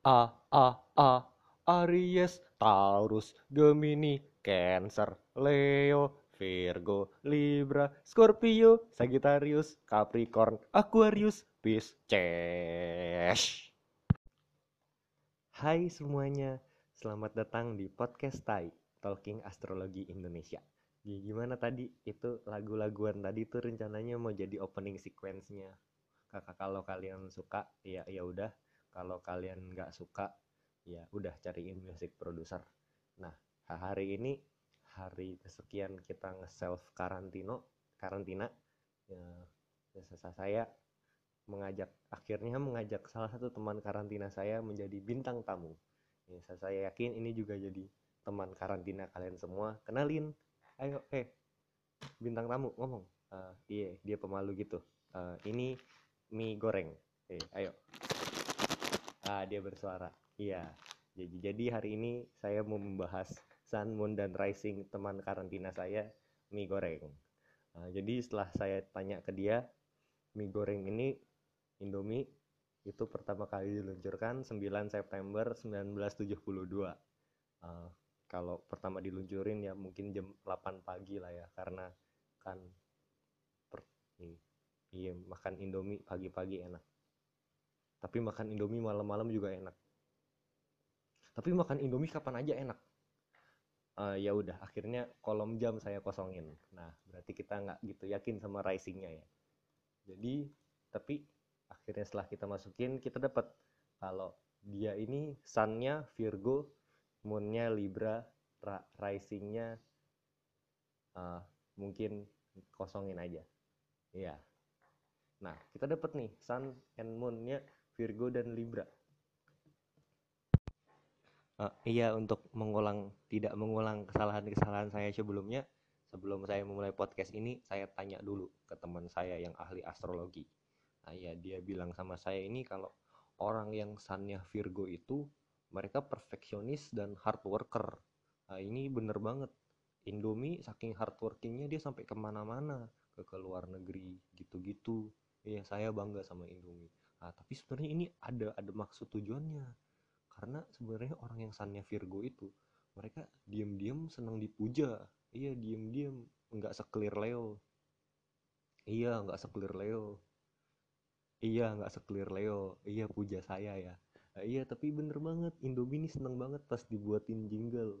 A A A. Aries Taurus Gemini Cancer Leo Virgo Libra Scorpio Sagittarius Capricorn Aquarius Pisces. Hai semuanya Selamat datang di podcast Tai Talking Astrologi Indonesia. Gimana tadi? Itu lagu-laguan tadi tuh rencananya mau jadi opening sequence-nya. Kakak kalau kalian suka ya ya udah kalau kalian nggak suka ya udah cariin music producer. Nah hari ini hari kesekian kita nge-self karantino karantina ya, saya mengajak akhirnya mengajak salah satu teman karantina saya menjadi bintang tamu. Ya, saya yakin ini juga jadi teman karantina kalian semua. Kenalin ayo eh bintang tamu ngomong. Uh, iya dia pemalu gitu. Uh, ini mie goreng. Oke, ayo. Ah, dia bersuara. Iya. Jadi, jadi hari ini saya mau membahas Sun, Moon, dan Rising teman karantina saya, mie goreng. Nah, jadi setelah saya tanya ke dia, mie goreng ini Indomie itu pertama kali diluncurkan 9 September 1972. Uh, kalau pertama diluncurin ya mungkin jam 8 pagi lah ya karena kan per, iya makan indomie pagi-pagi enak tapi makan indomie malam-malam juga enak. Tapi makan indomie kapan aja enak? Uh, ya udah akhirnya kolom jam saya kosongin. Nah berarti kita nggak gitu yakin sama risingnya ya. Jadi tapi akhirnya setelah kita masukin kita dapat kalau dia ini sunnya Virgo moonnya Libra risingnya uh, mungkin kosongin aja. Iya. Nah, kita dapat nih Sun and Moon-nya Virgo dan Libra. Uh, iya, untuk mengulang tidak mengulang kesalahan-kesalahan saya sebelumnya, sebelum saya memulai podcast ini, saya tanya dulu ke teman saya yang ahli astrologi. Nah, iya, dia bilang sama saya ini kalau orang yang sunnya Virgo itu mereka perfeksionis dan hard worker. Nah, ini bener banget. Indomie saking hard workingnya dia sampai ke mana-mana ke, ke luar negeri gitu-gitu iya saya bangga sama Indomie nah, tapi sebenarnya ini ada ada maksud tujuannya. Karena sebenarnya orang yang sannya Virgo itu mereka diam-diam senang dipuja. Iya diam-diam nggak seklir Leo. Iya nggak seklir Leo. Iya nggak seklir Leo. Iya puja saya ya. Nah, iya tapi bener banget Indomie ini seneng banget pas dibuatin jingle.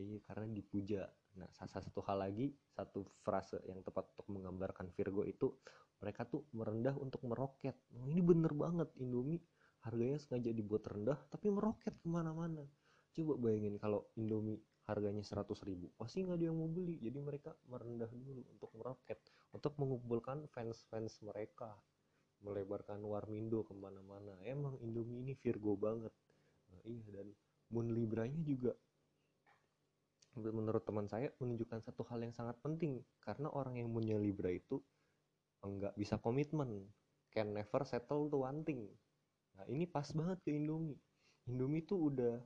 Iya karena dipuja nah salah satu hal lagi satu frase yang tepat untuk menggambarkan Virgo itu mereka tuh merendah untuk meroket. Nah, ini bener banget Indomie. Harganya sengaja dibuat rendah tapi meroket ke mana-mana. Coba bayangin kalau Indomie harganya 100 ribu pasti nggak ada yang mau beli. Jadi mereka merendah dulu untuk meroket untuk mengumpulkan fans-fans mereka melebarkan warmindo ke mana-mana. Emang Indomie ini Virgo banget. Nah, iya dan Moon Libranya juga menurut teman saya menunjukkan satu hal yang sangat penting. Karena orang yang punya Libra itu enggak bisa komitmen. Can never settle to one thing. Nah ini pas banget ke Indomie. Indomie tuh udah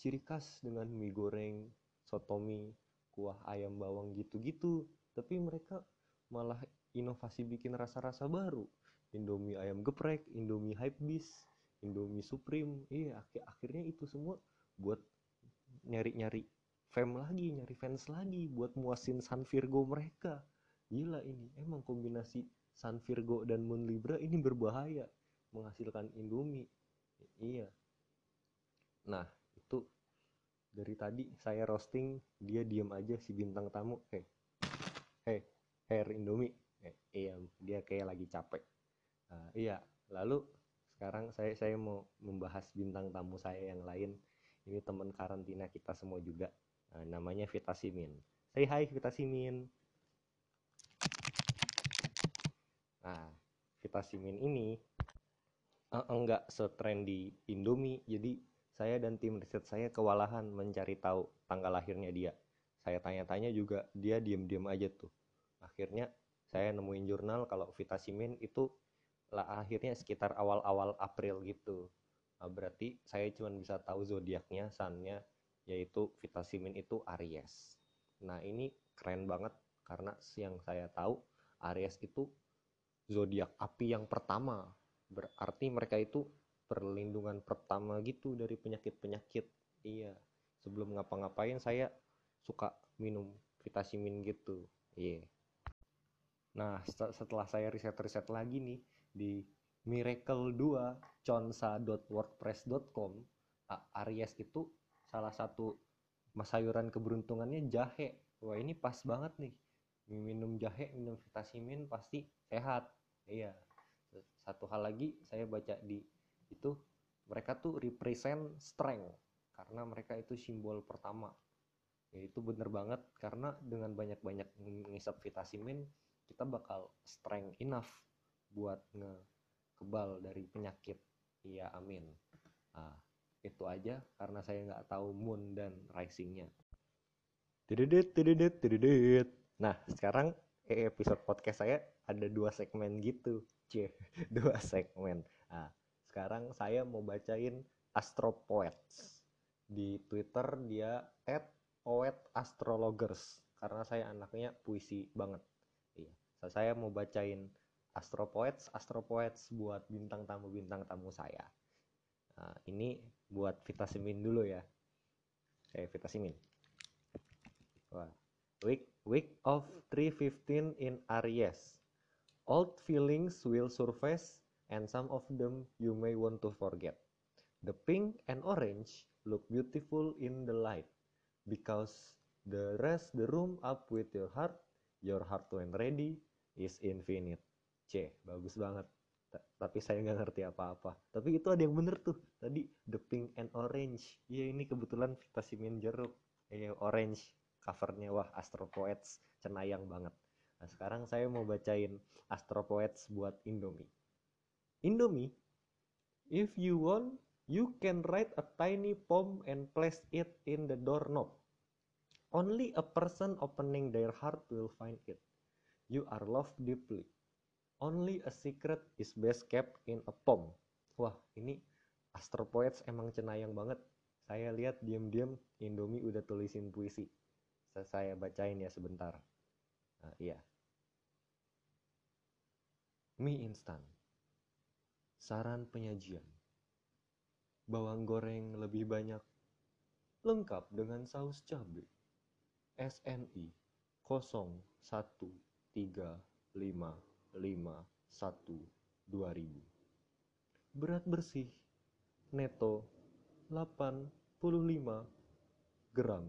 ciri khas dengan mie goreng sotomi kuah ayam bawang gitu-gitu. Tapi mereka malah inovasi bikin rasa-rasa baru. Indomie ayam geprek Indomie hype beast Indomie supreme. Iya ak akhirnya itu semua buat nyari-nyari fam lagi nyari fans lagi buat muasin San Virgo mereka. Gila ini emang kombinasi Sun Virgo dan Moon Libra ini berbahaya menghasilkan Indomie. Iya. Nah itu dari tadi saya roasting dia diam aja si bintang tamu. Hei hei hair Indomie. Eh, iya dia kayak lagi capek. Nah, iya lalu sekarang saya saya mau membahas bintang tamu saya yang lain. Ini teman karantina kita semua juga nah, namanya Vitasimin say hi Vitasimin Nah, Vitasimin ini uh, enggak setrendy Indomie, jadi saya dan tim riset saya kewalahan mencari tahu tanggal lahirnya dia. Saya tanya-tanya juga, dia diam-diam aja tuh. Akhirnya saya nemuin jurnal kalau Vitasimin itu lah akhirnya sekitar awal-awal April gitu. Nah, berarti saya cuma bisa tahu zodiaknya, sunnya, yaitu Vitasimin itu Aries. Nah ini keren banget karena yang saya tahu Aries itu zodiak api yang pertama. Berarti mereka itu perlindungan pertama gitu dari penyakit-penyakit iya sebelum ngapa-ngapain saya suka minum vitamin gitu iya nah setelah saya riset-riset lagi nih di Miracle 2 consa.wordpress.com Aries itu salah satu sayuran keberuntungannya jahe. Wah ini pas banget nih. Minum jahe minum vitamin pasti sehat. Iya. Satu hal lagi saya baca di itu mereka tuh represent strength karena mereka itu simbol pertama. Ya itu bener banget karena dengan banyak-banyak ngisap vitamin kita bakal strength enough buat ngekebal dari penyakit. Iya amin. Nah, itu aja karena saya nggak tahu moon dan risingnya Dedet, dedet, dedet. Nah, sekarang episode podcast saya ada dua segmen gitu. C, dua segmen. Nah, sekarang saya mau bacain Astro Poets. Di Twitter dia at poet astrologers karena saya anaknya puisi banget. Iya. Saya mau bacain Astro Poets, Astro Poets buat bintang tamu bintang tamu saya. Nah, ini buat vitamin dulu ya. Eh, vitamin. Wah. Week week of 315 in Aries. Old feelings will surface and some of them you may want to forget. The pink and orange look beautiful in the light because the rest the room up with your heart, your heart when ready is infinite. C, bagus banget. Tapi saya nggak ngerti apa-apa. Tapi itu ada yang bener tuh. Tadi the pink and orange. Iya ini kebetulan vitamin jeruk. Eh, orange covernya wah Astro Poets cenayang banget nah sekarang saya mau bacain Astro Poets buat Indomie Indomie if you want you can write a tiny poem and place it in the doorknob only a person opening their heart will find it you are loved deeply only a secret is best kept in a poem wah ini Astro Poets emang cenayang banget saya lihat diam-diam Indomie udah tulisin puisi saya bacain ya sebentar. Nah, iya. Mie instan. Saran penyajian. Bawang goreng lebih banyak. Lengkap dengan saus cabai. SNI 01355 2000. Berat bersih neto 85 gram.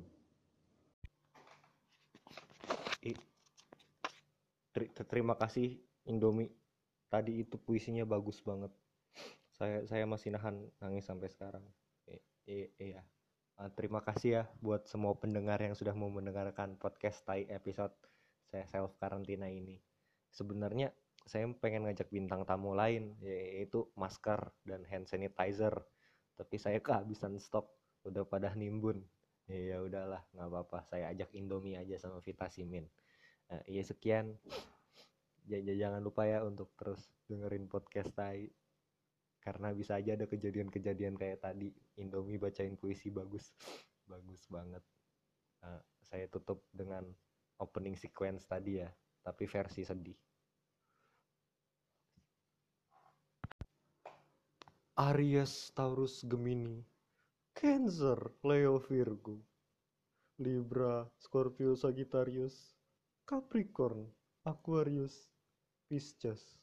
Terima kasih Indomie. Tadi itu puisinya bagus banget. Saya saya masih nahan nangis sampai sekarang. Iya e, e, uh, terima kasih ya buat semua pendengar yang sudah mau mendengarkan podcast Tai episode saya self karantina ini sebenarnya saya pengen ngajak bintang tamu lain yaitu masker dan hand sanitizer. Tapi saya kehabisan stok udah pada nimbun. Ya udahlah nggak apa-apa. Saya ajak Indomie aja sama vitamin. Nah, iya sekian. Jangan lupa ya untuk terus dengerin podcast Tai. Karena bisa aja ada kejadian-kejadian kayak tadi. Indomie bacain puisi bagus. Bagus banget. Nah, saya tutup dengan opening sequence tadi ya tapi versi sedih Aries Taurus Gemini Cancer, Leo Virgo, Libra, Scorpio Sagittarius, Capricorn, Aquarius, Pisces.